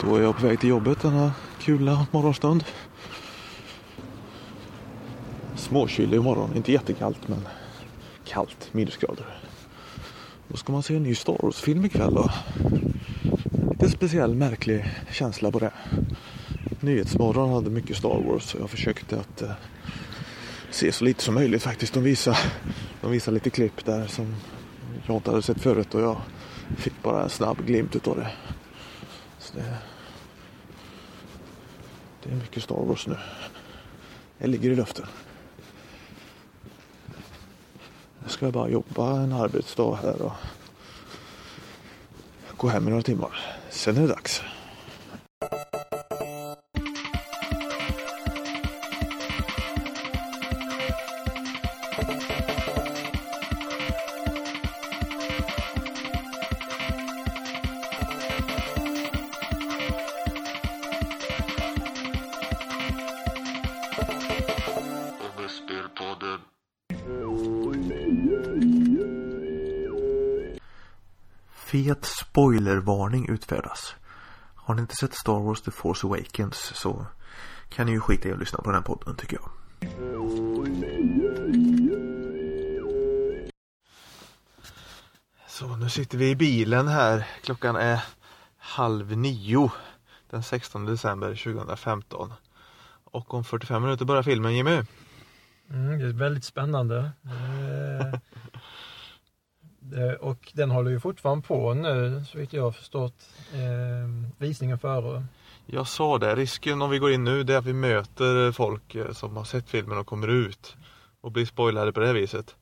Då är jag på väg till jobbet denna kula morgonstund. Småkylig imorgon, inte jättekallt men kallt, minusgrader. Då ska man se en ny Star Wars-film ikväll då. Lite speciell, märklig känsla på det. Nyhetsmorgon hade mycket Star Wars och jag försökte att eh, se så lite som möjligt faktiskt. De visade de visade lite klipp där som jag inte hade sett förut och jag fick bara en snabb glimt utav det. Det, det är mycket Star Wars nu. Det ligger i luften. Nu ska jag bara jobba en arbetsdag här och gå hem i några timmar. Sen är det dags. Fet spoilervarning utfärdas. Har ni inte sett Star Wars The Force Awakens så kan ni ju skita i att lyssna på den podden tycker jag. Så nu sitter vi i bilen här. Klockan är halv nio den 16 december 2015. Och om 45 minuter börjar filmen Jimmy. Mm, det är väldigt spännande. Eh, Eh, och den håller ju fortfarande på nu, så vitt jag har förstått, eh, visningen före. Jag sa det, risken om vi går in nu det är att vi möter folk eh, som har sett filmen och kommer ut och blir spoilade på det här viset.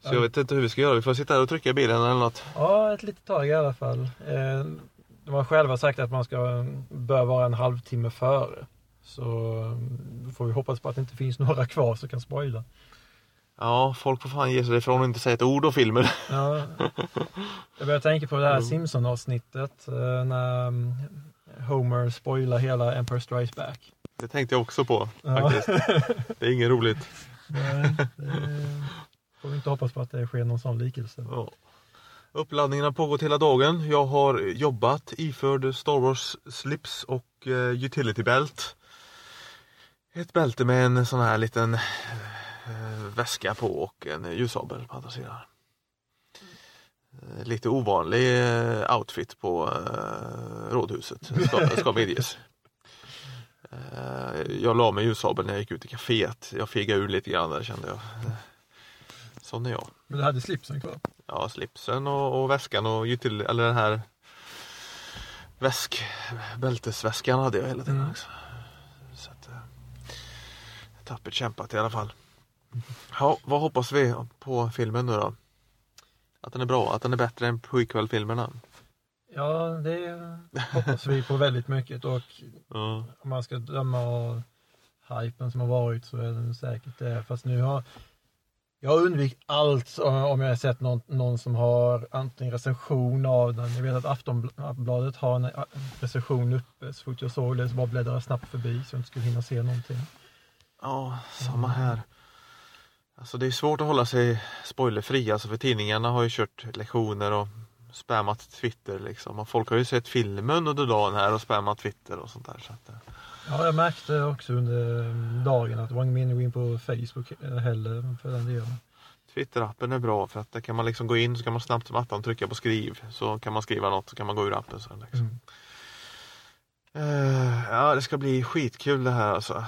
Så Ja. jag vet inte hur vi ska göra, vi får sitta här och trycka i bilen eller något. Ja, ett litet tag i alla fall. De har själva sagt att man ska bör vara en halvtimme före. Så får vi hoppas på att det inte finns några kvar som kan spoila. Ja, folk får fan ge sig ifrån och inte säga ett ord om filmen. Ja, jag börjar tänka på det här Mm. Simpson-avsnittet eh, när mm, Homer spoilar hela Empire Strikes Back. Det tänkte jag också på Ja. faktiskt. Det är inget roligt. Nej, får vi inte hoppas på att det sker någon sån likelse. Ja. Uppladdningen har pågått hela dagen. Jag har jobbat iförd Star Wars slips och eh, utility belt. Ett bälte med en sån här liten väska på och en ljussabel på andra sidan. Eh, Lite ovanlig eh, outfit på eh, rådhuset, ska, ska medges. Eh, jag la mig ljussabeln när jag gick ut i kaféet. Jag fegade ur lite grann där kände jag. Eh, Sån är jag. Men du hade slipsen kvar? Ja, slipsen och, och väskan och util, eller den här väsk, bältesväskan hade jag hela tiden Mm. Så att, eh, tappert kämpat i alla fall. Ja, vad hoppas vi på filmen nu då? Att den är bra, att den är bättre än prequel-filmerna? Ja, det hoppas vi på väldigt mycket och Ja. om man ska döma av hypen som har varit så är den säkert det. Fast nu har jag har undvikit allt om jag har sett någon, någon som har antingen recension av den. Jag vet att Aftonbladet har en recension uppe. Så fort jag såg det så bara bläddrade jag snabbt förbi så jag inte skulle hinna se någonting. ja, samma här. Alltså det är svårt att hålla sig spoilerfri, alltså för tidningarna har ju kört lektioner och spammat Twitter liksom. Och folk har ju sett filmen under dagen här och spammat Twitter och sånt där. Så att, eh, Ja, jag märkte också under dagen att det var ingen mening att gå in på Facebook heller för den delen. Twitter-appen är bra för att där kan man liksom gå in så kan man snabbt som attan trycka på skriv. Så kan man skriva något så kan man gå ur appen sen. Liksom. Mm. Eh, ja, det ska bli skitkul det här alltså.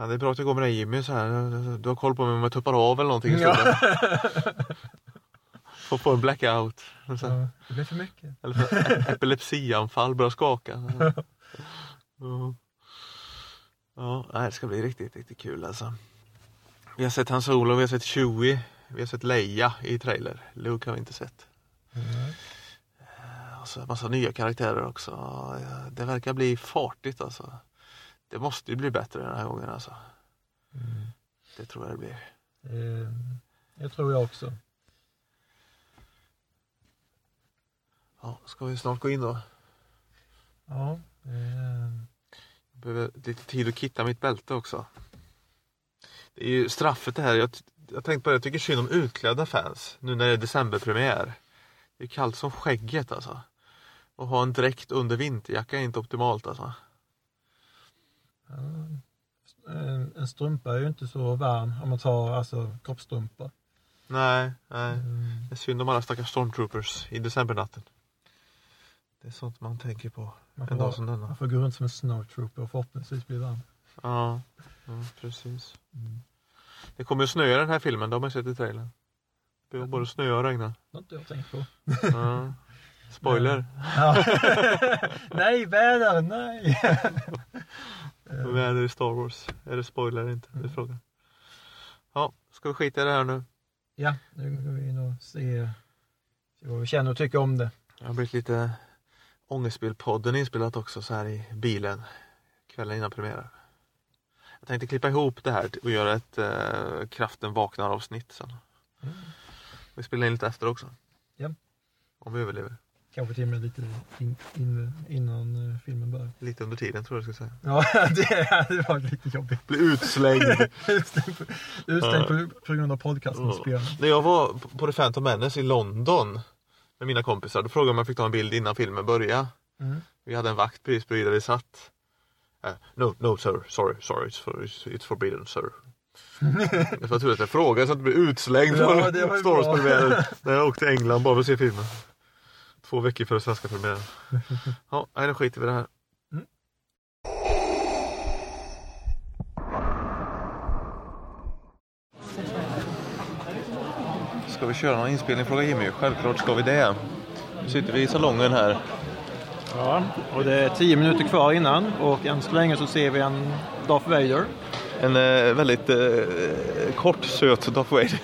Ja, det är bra att jag går med dig Jimmy så här. Du har koll på mig om jag tuppar av eller någonting Ja. Får få en blackout. Så. Ja, det blev för mycket. Eller här, epilepsianfall, börjar skaka. Ja. Ja, det ska bli riktigt, riktigt kul alltså. Vi har sett Hans Solo, vi har sett Chewie, vi har sett Leia i trailer. Luke har vi inte sett. Mm. Och så en massa nya karaktärer också. Det verkar bli fartigt alltså. Det måste ju bli bättre den här gången alltså. Mm. Det tror jag det blir. Eh, Det tror jag också. Ja, ska vi snart gå in då? Ja, eh, Jag behöver lite tid att kitta mitt bälte också. Det är ju straffet det här. Jag, jag tänkte på det, jag tycker synd om utklädda fans nu när det är decemberpremiär. Det är kallt som skägget alltså. Och ha en dräkt under vinterjacka är inte optimalt alltså. En, en strumpa är ju inte så varm om man tar alltså kroppstrumpa. Nej, nej. Mm. Det är synd om alla stackars stormtroopers i decembernatten. Det är sånt man tänker på Man en dag vara- som denna. man får gå runt som en snowtrooper och förhoppningsvis bli varm. Ja, ja precis. Mm. Det kommer ju snöa i den här filmen, det har man sett i trailern. Det blir både snö och regna. Det har inte jag tänkt på. Ja. Spoiler. Ja. nej, väder, nej! Väder i Star Wars. Är det spoiler eller inte? Det är Mm. frågan. Ja, ska vi skita i det här nu? ja, nu går vi in och se, se vad vi känner och tycker om det. Det har blivit lite Ångestbild-podden inspelat också så här i bilen kvällen innan premiären. Jag tänkte klippa ihop det här och göra ett eh, Kraften vaknar avsnitt sen. Mm. Vi spelar in lite efter också. Ja. Om vi överlever. Kanske till och med lite in, in, innan eh, filmen börjar. Lite under tiden tror jag jag ska säga. Ja, det, det var lite jobbigt. Bli utslängd. Utstängd, på, utstängd på, på grund av podcastinspelning. När jag var på- The Phantom Menace i London med mina kompisar, då frågade jag om jag fick ta en bild innan filmen började. Mm. Vi hade en vakt precis bredvid där vi satt. Eh, no, no sir, sorry, sorry, it's, for, it's, forbidden sir. det var tur att jag frågade så att jag blev utslängd Ja, från Star. Wars-premiären. När jag åkte till England bara för att se filmen. Två veckor före svenska premiären. Ja, nej, då skiter vi i det här. Mm. Ska vi köra någon inspelning? Fråga Jimmy. Självklart ska vi det. Nu sitter vi i salongen här. Ja, och det är tio minuter kvar innan och än så länge så ser vi en Darth Vader En eh, väldigt eh, kort, söt Darth Vader.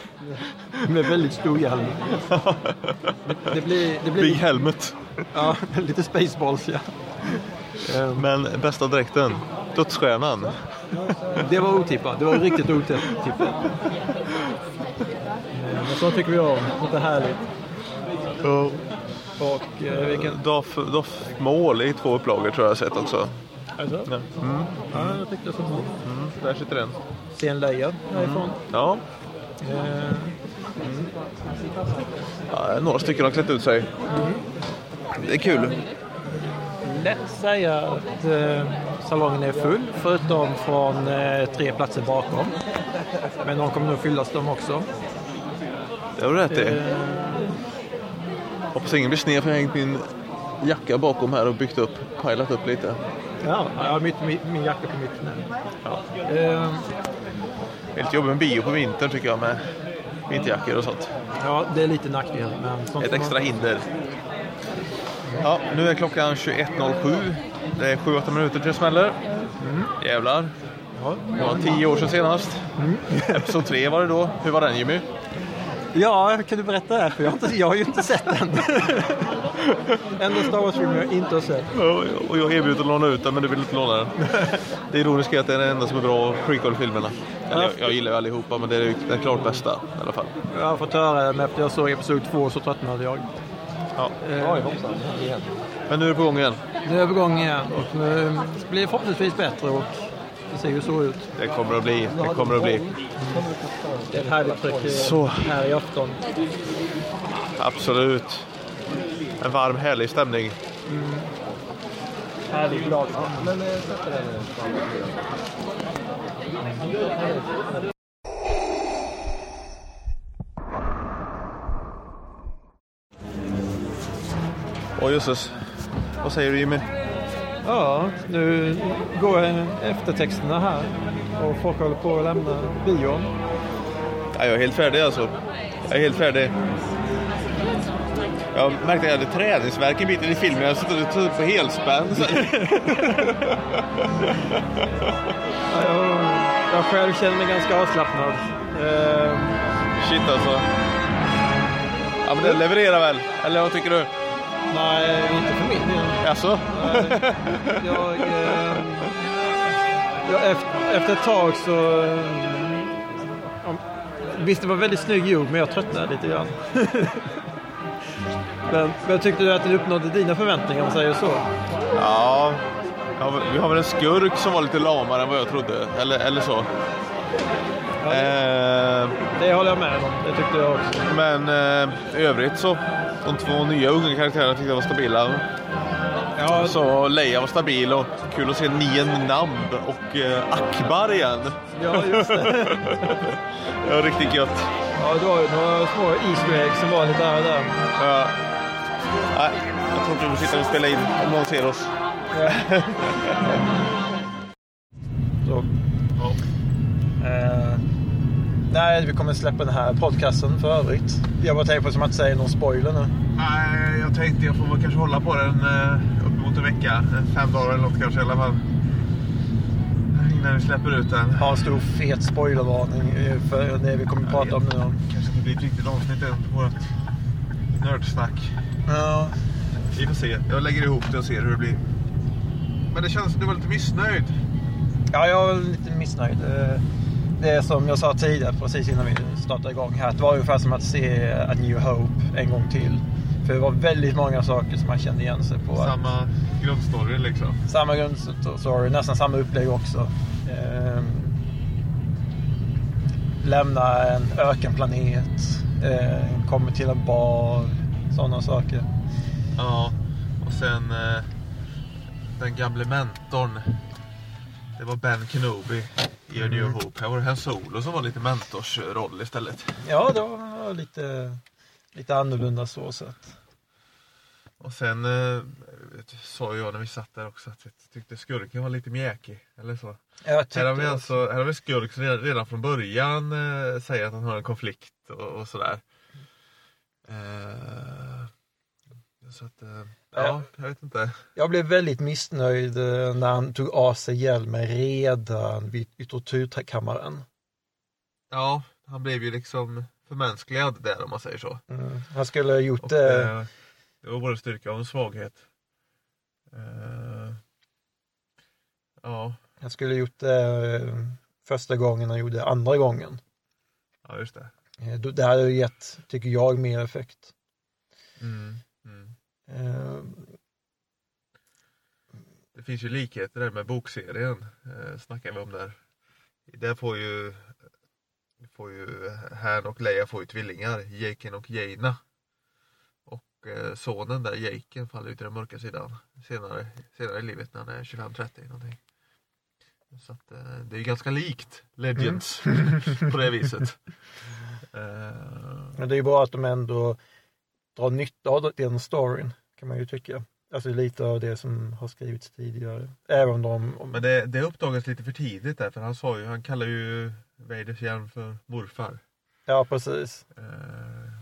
Med väldigt stor hjälm. Det, det blir, det Big blir Helmet. ja, lite Spaceballs ja. Ehm, Men bästa dräkten, Dödsstjärnan. Det var otippat, det var riktigt otippat. Ehm, Men så tycker vi om, lite härligt. Och eh, vilken... Darth, Darth Maul i två upplagor tror jag jag har sett också. Alltså? Ja. Mm. Ja, jag tyckte så. Mm, där sitter den. Sen Leia härifrån. Ja. Ehm, ja, några stycken har klätt ut sig. Det är kul. lätt säga att eh, salongen är full, förutom från eh, tre platser bakom. Men de kommer nog fyllas de också. Det har du rätt i. Eh, Hoppas ingen blir sned för jag har hängt min jacka bakom här och byggt upp, pajlat upp lite. ja, jag har mitt, min, min jacka på mitt knä. Ja. Eh, lite jobbigt med bio på vintern tycker jag med vinterjackor och sånt. ja, det är lite nackdel. Men Ett får man- extra hinder. Ja, nu är klockan 21.07. Det är 7-8 minuter till det smäller. Jävlar. Ja. Det var tio år sedan senast. Episod 3 var det då. Hur var den Jimmy? ja, kan du berätta det? För jag har, inte, jag har ju inte sett den. Enda Star Wars-filmen jag inte har sett. Och jag erbjöd att låna ut den men du vill inte låna den. Det ironiska är att det är den enda som är bra av prequel-filmerna. Jag, jag gillar ju allihopa men det är den klart bästa i alla fall. Jag har fått höra det, men efter jag såg Episod 2 så tröttnade jag. Ja. Eh, Men nu är det på gång igen. Nu är vi igång igen och nu blir det förhoppningsvis bättre och det ser ju så ut. Det kommer att bli. Det kommer att bli. Det är ett härligt tryck eh, Så. här i afton. Absolut. En varm härlig stämning. Härligt glad. Åh jösses. Vad säger du Jimmy? Ja, nu går eftertexterna här och folk håller på att lämna bion. Ja, jag är helt färdig alltså. Jag är helt färdig. Jag märkte att jag hade träningsvärk en bit in i filmen. Jag satt och på helspänn. Ja, Jag, jag själv känner mig ganska avslappnad. Ehm, Shit alltså. Ja men det levererar väl? Eller vad tycker du? nej, inte för min del. Alltså? Nej, jag, ehm, jag, efter, efter ett tag så... ehm, Visst, det var väldigt snygg gjord, men jag tröttnade lite grann. men, men tyckte du att den uppnådde dina förväntningar, om man säger så? Ja. ja. Vi har väl en skurk som var lite lamare än vad jag trodde. Eller, eller så. Eh, Det håller jag med om. Det tyckte jag också. men eh, övrigt så De två nya unga karaktärerna tyckte jag var stabila. Ja, Så Leia var stabil och kul att se Nien Namb och eh, Akbar igen. ja just det. Det var riktigt gött. Ja, det var ju några små Easter eggs som var lite här och där. Ja. Nej, jag tror inte vi sitter och spelar in om någon ser oss. Så. Eh, nej, vi kommer släppa den här podcasten för övrigt. Jag bara tänker på som att säga någon spoiler nu. Nej, jag tänkte jag får väl kanske hålla på den eh, uppemot en vecka. eh, Fem dagar eller något kanske i alla fall. Innan vi släpper ut den. Ha en stor fet spoilervarning eh, för det vi kommer att prata om nu. Kanske inte blir ett riktigt avsnitt än på vårt nördsnack. Ja, Vi får se. Jag lägger ihop det och ser hur det blir. Men det känns som du var lite missnöjd. ja jag är lite missnöjd. Eh, Det är som jag sa tidigare, precis innan vi startade igång här. Det var ungefär som att se A New Hope en gång till. För det var väldigt många saker som man kände igen sig på. Samma grundstory liksom. Samma grundstory, nästan samma upplägg också. Ehm, lämna en ökenplanet, eh, kommer till en bar, sådana saker. Ja, och sen eh, den gamle mentorn. Det var Ben Kenobi i A New Hope. Här var det Han Solo som var lite mentorsroll istället. Ja, det var lite, lite annorlunda så sett. Och sen eh, sa jag när vi satt där också att jag tyckte skurken var lite mjäkig. Eller så. Tyckte Här har vi alltså, här har vi skurk som redan, redan från början eh, säger att han har en konflikt och, och sådär. Eh, så att, eh, ja, jag vet inte. Jag blev väldigt missnöjd eh, när han tog av sig hjälmen redan vid tortyrkammaren. Ja, han blev ju liksom förmänskligad där om man säger så. Mm. Han skulle ha gjort Och, det. det var både en styrka och en svaghet. Ja, Han skulle ha gjort det första gången han gjorde det andra gången. ja, just det. Eh, Det hade gett, tycker jag, mer effekt. Mm, mm. Eh, Det finns ju likheter där med bokserien. Eh, snackar vi om där. Där får ju får ju Han och Leia får ju tvillingar, Jaken och Jaina. Och eh, sonen där, Jaken, faller ut till den mörka sidan senare, senare i livet när han är 25-30 någonting. Så att, eh, det är ju ganska likt Legends på det viset. Eh, men det är ju bra att de ändå drar nytta av den storyn, kan man ju tycka. Alltså lite av det som har skrivits tidigare. Även de... Om, Men det, det uppdagades lite för tidigt där för han sa ju, han kallar ju Vaders hjärn för morfar. Ja, precis. Eh,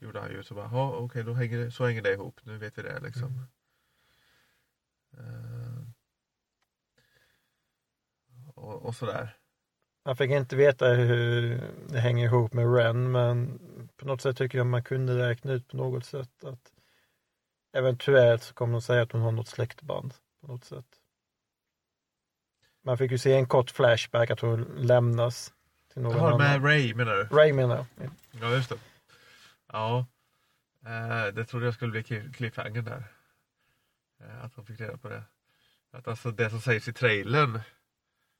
gjorde han ju så bara, okej då hänger det, så hänger det ihop, nu vet vi det liksom. Eh, och, och sådär. Man fick inte veta hur det hänger ihop med Ren, men på något sätt tycker jag man kunde räkna ut på något sätt att eventuellt så kommer de säga att hon har något släktband på något sätt. Man fick ju se en kort flashback att hon lämnas till någon Jaha, med. Ray menar du? Ray menar jag. Ja just det. Ja. Eh, det trodde jag skulle bli cliff- cliffhanger där. Eh, att de fick reda på det. Att alltså det som sägs i trailern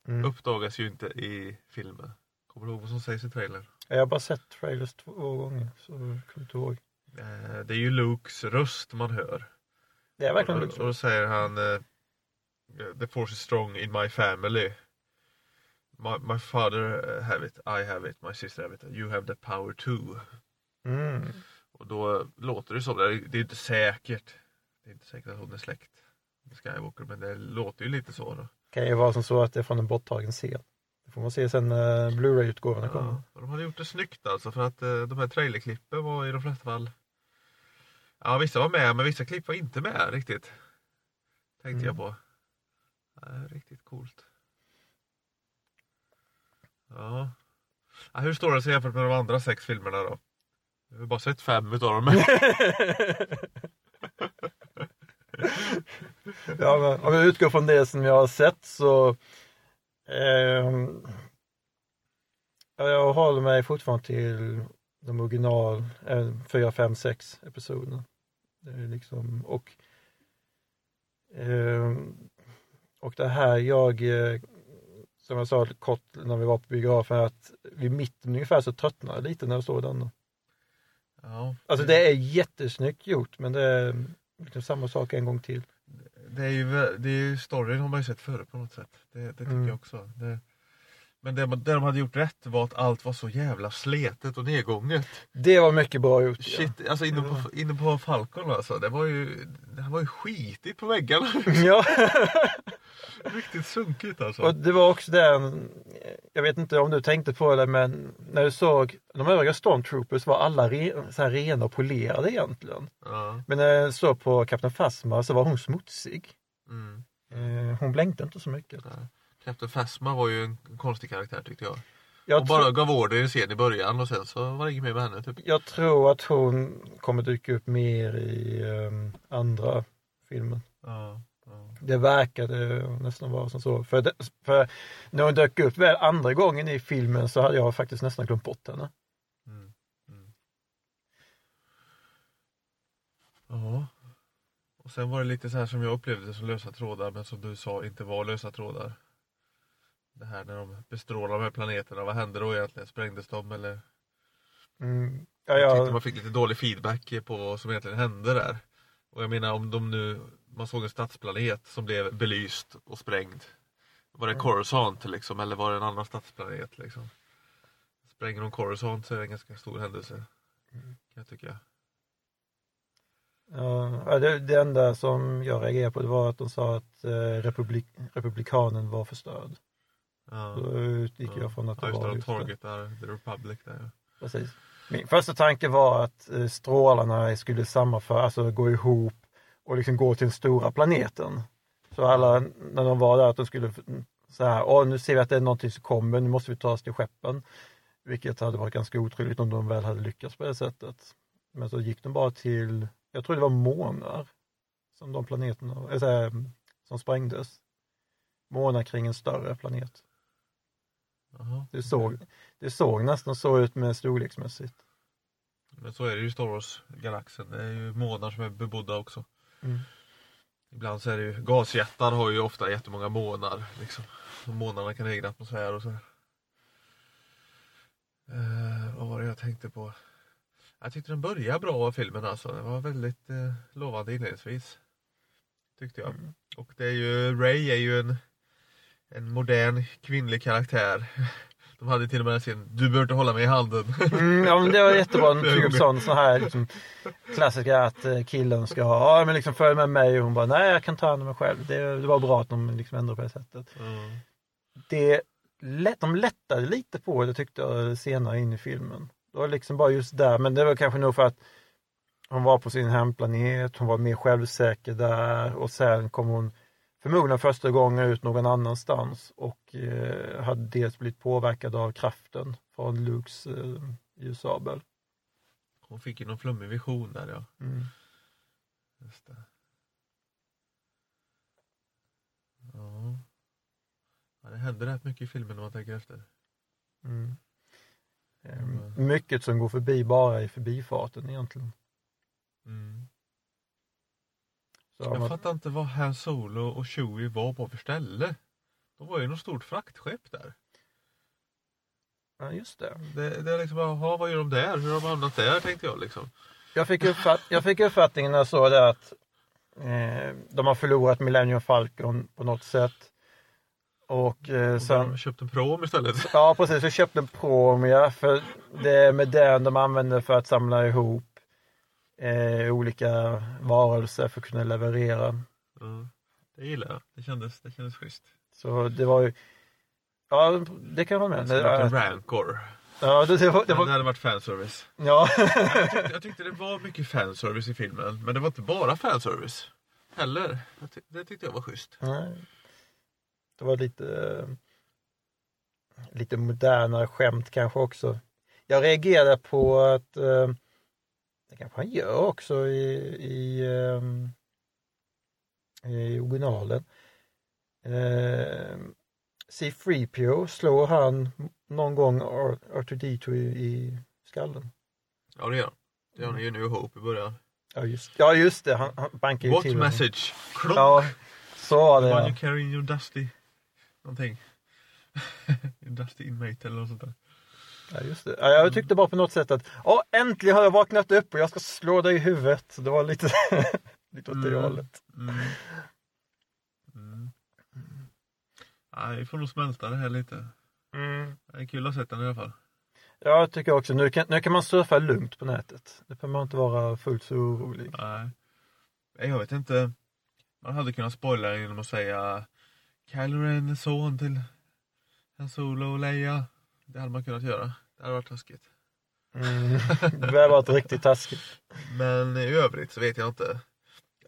Mm. uppdagas ju inte i filmen. Kommer du ihåg vad som sägs i trailern? Jag har bara sett trailers två gånger, så jag kommer inte ihåg. Eh, det är ju Lukes röst man hör. Det är verkligen och, Luke och då säger han eh, The force is strong in my family. My, my father have it, I have it, my sister have it, you have the power too. mm. Och då låter det som, det är det är inte säkert. Det är inte säkert att hon är släkt med Skywalker men det låter ju lite så. Då. Kan ju vara som så att det är från en borttagen scen. Det får man se sen när Blu-ray-utgåvorna kommer. Ja, de hade gjort det snyggt alltså för att eh, de här trailerklippen var i de flesta fall Ja vissa var med men vissa klipp var inte med riktigt. Tänkte jag Mm. på. Ja, riktigt coolt. Ja. ja. Hur står det sig jämfört med de andra sex filmerna då? Jag har bara sett fem utav dem. Ja, men om jag utgår från det som jag har sett så ja, jag håller mig fortfarande till de original eh, 4, 5, 6 episoderna. Liksom, och ehm, och det här jag eh, som jag sa kort när vi var på biografen att vid mitten ungefär så tröttnade jag lite när jag såg den. Ja, Alltså det är jättesnyggt gjort men det är liksom samma sak en gång till. Det är ju, det är ju storyn har man ju sett förr på något sätt. Det, det tycker Mm. jag också. Det, men det, det de hade gjort rätt var att allt var så jävla sletet och nedgånget. Det var mycket bra gjort. ja. Shit, alltså inne på, inne på Falcon alltså. Det var ju, det var ju skitigt på väggarna. Ja. Riktigt sunkigt alltså. Och det var också den, jag vet inte om du tänkte på det men när du såg de övriga Stormtroopers var alla re, så här rena och polerade egentligen. Ja, Men när jag såg på Kapten Phasma så var hon smutsig. mm. Eh, Hon blänkte inte så mycket. Captain Phasma var ju en konstig karaktär tyckte jag. Jag, tro- bara gav order i en scen i början och sen så var det inget mer med henne. Typ. jag tror att hon kommer dyka upp mer i ehm, andra filmen. Ja, ja. Det verkade nästan vara som så. För, det, för när hon dök upp väl andra gången i filmen så hade jag faktiskt nästan glömt bort henne. Mm. Mm. Ja. Och sen var det lite så här som jag upplevde det som lösa trådar men som du sa inte var lösa trådar. Det här när de bestrålar de här planeterna, vad hände då egentligen? Sprängdes de eller? Mm. Ja, Jag tyckte ja, man fick lite dålig feedback på vad som egentligen hände där. Och jag menar om de nu, man såg en stadsplanet som blev belyst och sprängd. Var det Mm. Coruscant liksom eller var det en annan stadsplanet liksom? Spränger de Coruscant så är det en ganska stor händelse. Mm. Kan jag tycka. ja, det, det enda som jag reagerade på det var att de sa att eh, republik, republikanen var förstörd. Ja. Då utgick jag från att det ja, var just det. targetar The Republic där ja. Precis. Min första tanke var att eh, strålarna skulle sammanföra, alltså gå ihop och liksom gå till den stora planeten. Så alla, när de var där, att de skulle så här, åh nu ser vi att det är någonting som kommer, nu måste vi ta oss till skeppen. Vilket hade varit ganska otroligt om de väl hade lyckats på det sättet. Men så gick de bara till, jag tror det var månar som de planeterna, äh, som sprängdes. Månar kring en större planet. Jaha. Det såg, det såg nästan så ut med storleksmässigt. Men så är det ju i Star Wars-galaxen. Det är ju månar som är bebodda också. Mm. Ibland så är det ju, gasjättar har ju ofta jättemånga månar. Liksom. Månarna kan ha egen atmosfär och så. Eh, vad var det jag tänkte på? Jag tyckte den började bra filmen alltså. Den var väldigt eh, lovande inledningsvis. Tyckte jag. Mm. Och det är ju, Ray är ju en, en modern kvinnlig karaktär. De hade till och med en scen, du behöver inte hålla mig i handen. Mm, ja men det var jättebra, upp gånger. sån, så här liksom, klassiska att eh, killen ska ha, ja men liksom följ med mig och hon bara, nej jag kan ta hand om mig själv. Det, det var bra att de liksom ändrade på det sättet. Mm. Det, lätt, de lättade lite på det tyckte jag senare in i filmen. Det var liksom bara just där, men det var kanske nog för att hon var på sin hemplanet, hon var mer självsäker där och sen kom hon förmodligen första gången ut någon annanstans och eh, hade dels blivit påverkad av kraften från Lukes eh, ljussabel. Hon fick ju någon flummig vision där ja. Mm. Just det. Ja. ja. Det händer rätt mycket i filmen när man tänker efter. Mm. Eh, Mm. Mycket som går förbi bara i förbifarten egentligen. Mm. Så Jag man, fattar inte vad Han Solo och Chewie var på för ställe. De var ju något stort fraktskepp där. ja, just det. Det, det är liksom, jaha, vad gör de där? Hur har de hamnat där tänkte jag liksom. Jag fick, uppfatt, jag fick uppfattningen när jag såg det att eh, de har förlorat Millennium Falcon på något sätt. Och eh, Och sen... köpte en prom istället. ja precis, jag köpte en Promia för det är med den de använder för att samla ihop eh, olika varelser för att kunna leverera. Mm. Det gillar jag. Det kändes, det kändes schysst. Så det var ju, ja det kan jag hålla med. Det varit en Det, Rancor. ja, det, det, var, det Det, var, hade varit fanservice. ja. Jag tyckte det var mycket fanservice i filmen. Men det var inte bara fanservice. Heller. Jag ty- Det tyckte jag var schysst. Nej. Det var lite, eh, lite modernare skämt kanske också. Jag reagerade på att, eh, det kanske han gör också i, i, eh, i originalen. Eh, C3PO slår han någon gång R- R2D2 i, i skallen. Ja det gör han. Det gör han ju nu Hope i början. Ja just, ja, just det, han, han bankar ju What till honom. message? Klonk! Ja, så var det one ja. you carry in your dusty... Någonting. your dusty inmate eller något sånt där. Ja, just det. Ja, jag tyckte bara på något sätt att Åh, äntligen har jag vaknat upp och jag ska slå dig i huvudet. Det var lite, lite åt det Mm. hållet. Mm. Mm. Ja, vi får nog smälta det här lite. Mm. Det är kul att ha sett den i alla fall. Ja, jag tycker också. Nu kan, nu kan man surfa lugnt på nätet. Nu behöver man inte vara fullt så orolig. Nej. Jag vet inte. Man hade kunnat spoila genom att säga Kylo Ren är son till Han Solo och Leia. Det hade man kunnat göra. Det hade varit taskigt. Mm. Det har varit riktigt taskigt. Men i övrigt så vet jag inte.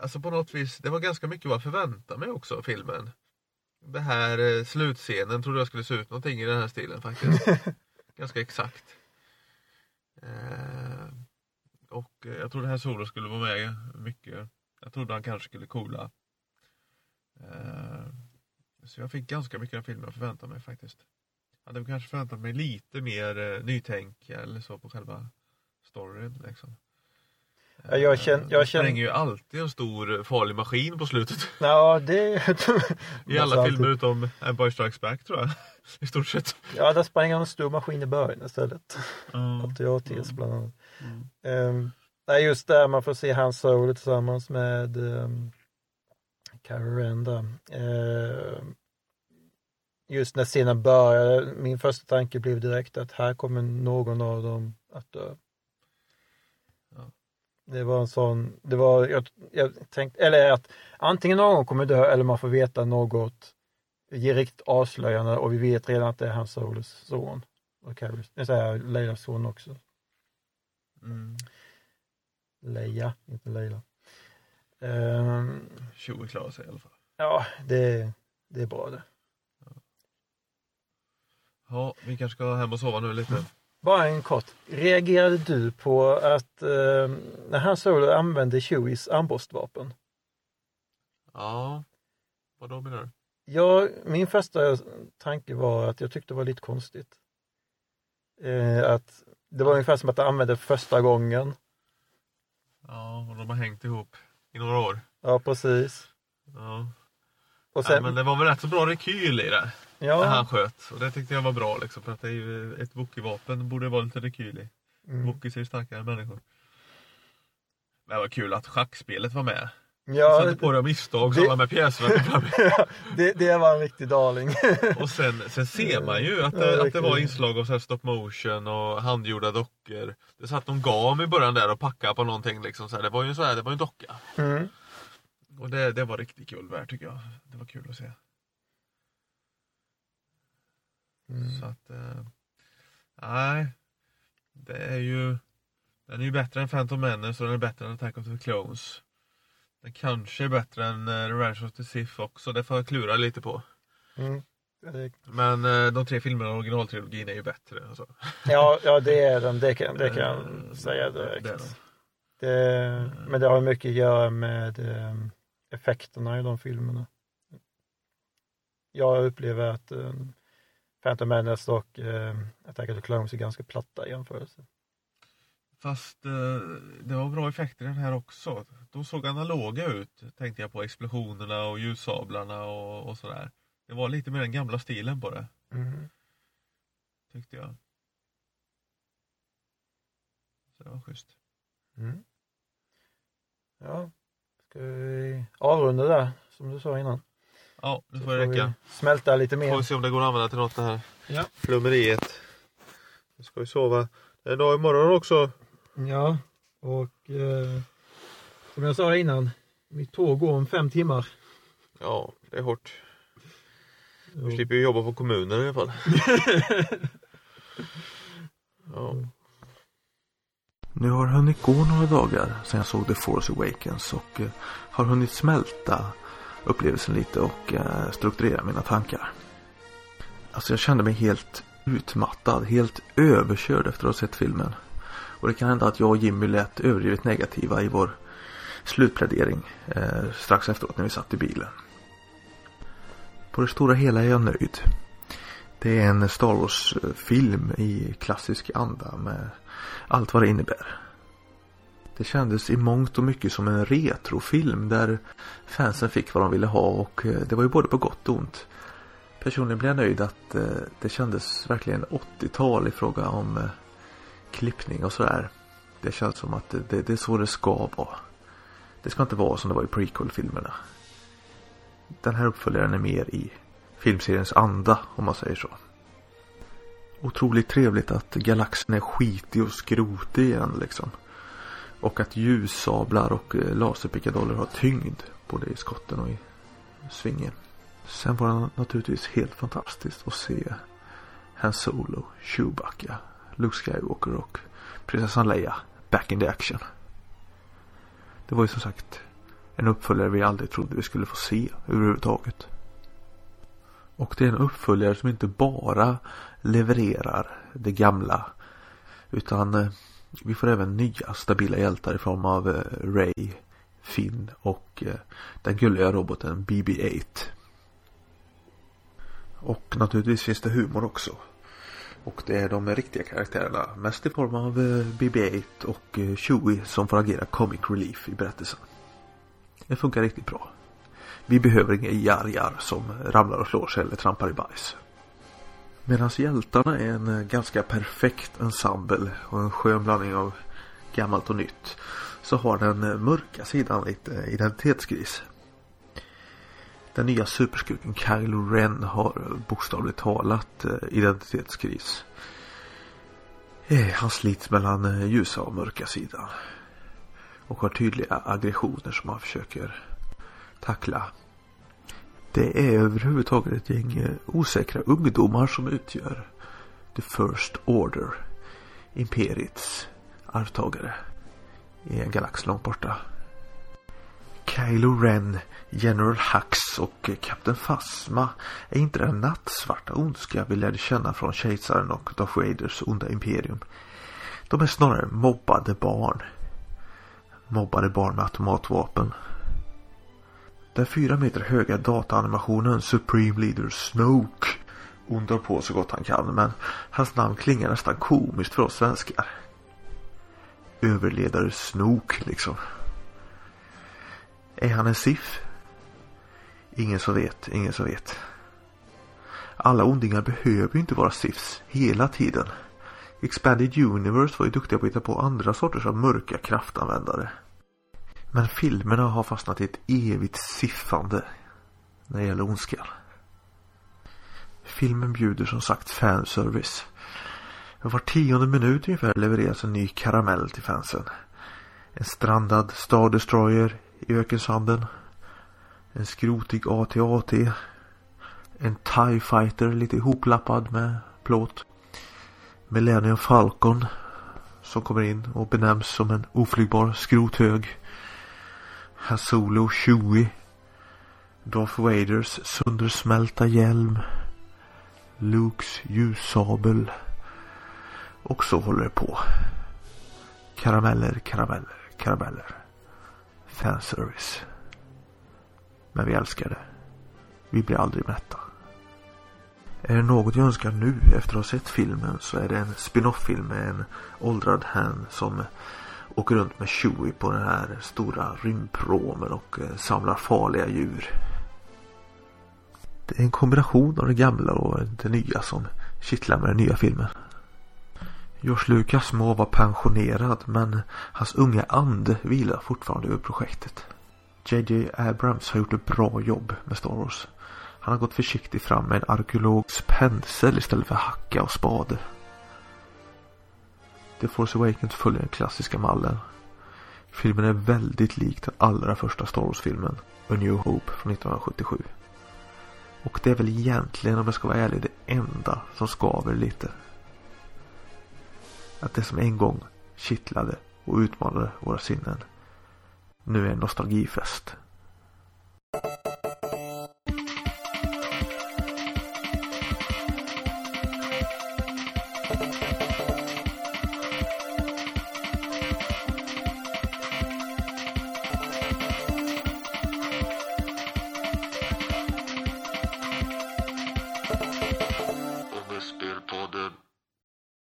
Alltså på något vis, det var ganska mycket vad jag förväntade mig också av filmen. Det här eh, slutscenen trodde jag skulle se ut någonting i den här stilen faktiskt. ganska exakt. Eh, och jag trodde här Solo skulle vara med mycket. Jag trodde han kanske skulle coola. Eh, så jag fick ganska mycket av filmen jag förväntade mig faktiskt. Jag hade kanske förväntat mig lite mer eh, nytänk eller så på själva storyn liksom. Ja, jag känn- jag De känn- spränger ju alltid en stor farlig maskin på slutet. Ja, det... I alla alltid- filmer utom Empire Strikes Back tror jag. I stort sett. Ja, där sprang en stor maskin i början istället. Ja. AT-ATs bland annat. Mm. Um, nej, just där man får se hans Solo tillsammans med um, Kylo Ren där. Just när scenen började, min första tanke blev direkt att här kommer någon av dem att dö. Ja. Det var en sån, det var, jag, jag tänkte, eller att antingen någon kommer dö eller man får veta något riktigt avslöjande och vi vet redan att det är hans Solos son. Och Kylo, jag säger Leilas son också. Mm. Leia, inte Leila. Ehm, Chewie klarar sig i alla fall. ja, det, det är bra det. Ja, vi kanske ska hem och sova nu lite. Bara en kort. Reagerade du på att eh, när han Solo använde Chewies armborstvapen? Ja. Vad då menar du? Ja, min första tanke var att jag tyckte det var lite konstigt. Eh, att det var ungefär som att han använde första gången. Ja, och de har hängt ihop i några år. Ja, precis. Ja. Och Nej, sen, men det var väl rätt så bra rekyl i det. När han ja, sköt. Och det tyckte jag var bra liksom. För att det är ju ett Wookie-vapen borde vara lite rekyl i. mm, Wookiees är ju starkare än människor. Men det var kul att schackspelet var med. ja Satte på det av misstag så det- alla med pjäserna kom fram. det, det var en riktig darling. Och sen, sen ser man ju att Ja, det, att det var inslag av så stop motion och handgjorda dockor. Det satt någon gam i början där och packade på någonting liksom. Så här. Det var ju en så här, det var en docka. Mm. Och det, det var riktigt kul värt tycker jag. Det var kul att se. Mm. Så att, eh, nej. Det är ju, den är ju bättre än Phantom Menace och den är bättre än Attack of the Clones. Den kanske är bättre än uh, Revenge of the Sith också, det får jag klura lite på. Mm. Det- Men eh, de tre filmerna i originaltrilogin är ju bättre. Alltså. Ja, ja det är den, det kan, det kan jag Eh, säga det direkt. de. Det, men det har mycket att göra med eh, effekterna i de filmerna. Jag upplever att eh, Phantom Menace och eh, Attack of the Clones är ganska platta i jämförelse. Fast eh, det var bra effekter i den här också. De såg analoga ut, tänkte jag på explosionerna och ljussablarna och, och sådär. Det var lite mer den gamla stilen på det, Mm. tyckte jag. Så det var schysst. Mm. Ja, ska vi avrunda där som du sa innan? Ja, nu får det räcka. smälta lite Får vi mer. se om det går att använda till något det här Ja. flummeriet. Nu ska vi sova. Det är en dag imorgon också. Ja, och eh, som jag sa innan, mitt tåg går om fem timmar. Ja, det är hårt. Vi slipper ju jobba på kommunen i alla fall. ja. Nu har det hunnit gå några dagar sedan jag såg The Force Awakens och eh, har hunnit smälta upplevelsen lite och eh, strukturera mina tankar. Alltså jag kände mig helt utmattad, helt överkörd efter att ha sett filmen. Och det kan hända att jag och Jimmy lät överdrivet negativa i vår slutplädering eh, strax efteråt när vi satt i bilen. På det stora hela är jag nöjd. Det är en Star Wars-film i klassisk anda med allt vad det innebär. Det kändes i mångt och mycket som en retrofilm där fansen fick vad de ville ha och eh, det var ju både på gott och ont. Personligen blev jag nöjd att eh, det kändes verkligen 80-tal i fråga om eh, klippning och sådär. Det känns som att det, det, det är så det ska vara. Det ska inte vara som det var i prequel-filmerna. Den här uppföljaren är mer i filmseriens anda om man säger så. Otroligt trevligt att galaxen är skitig och skrotig igen liksom. Och att ljussablar och eh, laserpickadoller har tyngd både i skotten och i svingen. Sen var det naturligtvis helt fantastiskt att se Han Solo, Chewbacca, Luke Skywalker och prinsessan Leia back in the action. Det var ju som sagt en uppföljare vi aldrig trodde vi skulle få se överhuvudtaget. Och det är en uppföljare som inte bara levererar det gamla utan eh, vi får även nya stabila hjältar i form av eh, Ray, Finn och eh, den gulliga roboten BB-8. Och naturligtvis finns det humor också. Och det är de riktiga karaktärerna. Mest i form av eh, BB-8 och Chewie som får agera comic relief i berättelsen. Det funkar riktigt bra. Vi behöver inga jarjar som ramlar och slår sig eller trampar i bajs. Medan hjältarna är en eh, ganska perfekt ensemble och en skön blandning av gammalt och nytt. Så har den eh, mörka sidan lite eh, identitetskris. Den nya superskurken Kylo Ren har bokstavligt talat identitetskris. Han slits mellan ljusa och mörka sidan. Och har tydliga aggressioner som han försöker tackla. Det är överhuvudtaget ett gäng eh, osäkra ungdomar som utgör The First Order. Imperiets arvtagare. I en galax långt borta. Kylo Ren, General Hux och Kapten Phasma är inte den nattsvarta ondska vi lärde känna från kejsaren och Darth Vaders onda imperium. De är snarare mobbade barn. Mobbade barn med automatvapen den fyra meter höga dataanimationen Supreme Leader Snoke ondar på så gott han kan men hans namn klingar nästan komiskt för oss svenskar. Överledare Snoke liksom. Är han en SIF? Ingen som vet, ingen som vet. Alla ondingar behöver ju inte vara SIFs hela tiden. Expanded Universe var ju duktiga på att hitta på andra sorters av mörka kraftanvändare. Men filmerna har fastnat i ett evigt siffande när det gäller ondskan. Filmen bjuder som sagt fanservice. Var tionde minut ungefär levereras en ny karamell till fansen. En strandad Star Destroyer i ökensanden. En skrotig AT-AT. En TIE Fighter lite ihoplappad med plåt. Millennium Falcon som kommer in och benämns som en oflygbar skrothög. Hasolo Chewie. Darth Vaders söndersmälta hjälm. Lukes ljussabel. Och så håller det på. Karameller, karameller, karameller. Fanservice. Men vi älskar det. Vi blir aldrig mätta. Är det något jag önskar nu efter att ha sett filmen så är det en spin-off-film med en åldrad Han som åker runt med Chewie på den här stora rymdpromen och eh, samlar farliga djur. Det är en kombination av det gamla och det nya som kittlar med den nya filmen. George Lucas må vara pensionerad men hans unga ande vilar fortfarande över projektet. JJ Abrams har gjort ett bra jobb med Star Wars. Han har gått försiktigt fram med en arkeologs pensel istället för hacka och spade. The Force Awakens följer den klassiska mallen. Filmen är väldigt lik den allra första Star Wars-filmen, A New Hope från 1977. Och det är väl egentligen, om jag ska vara ärlig, det enda som skaver lite. Att det som en gång kittlade och utmanade våra sinnen nu är en nostalgifest.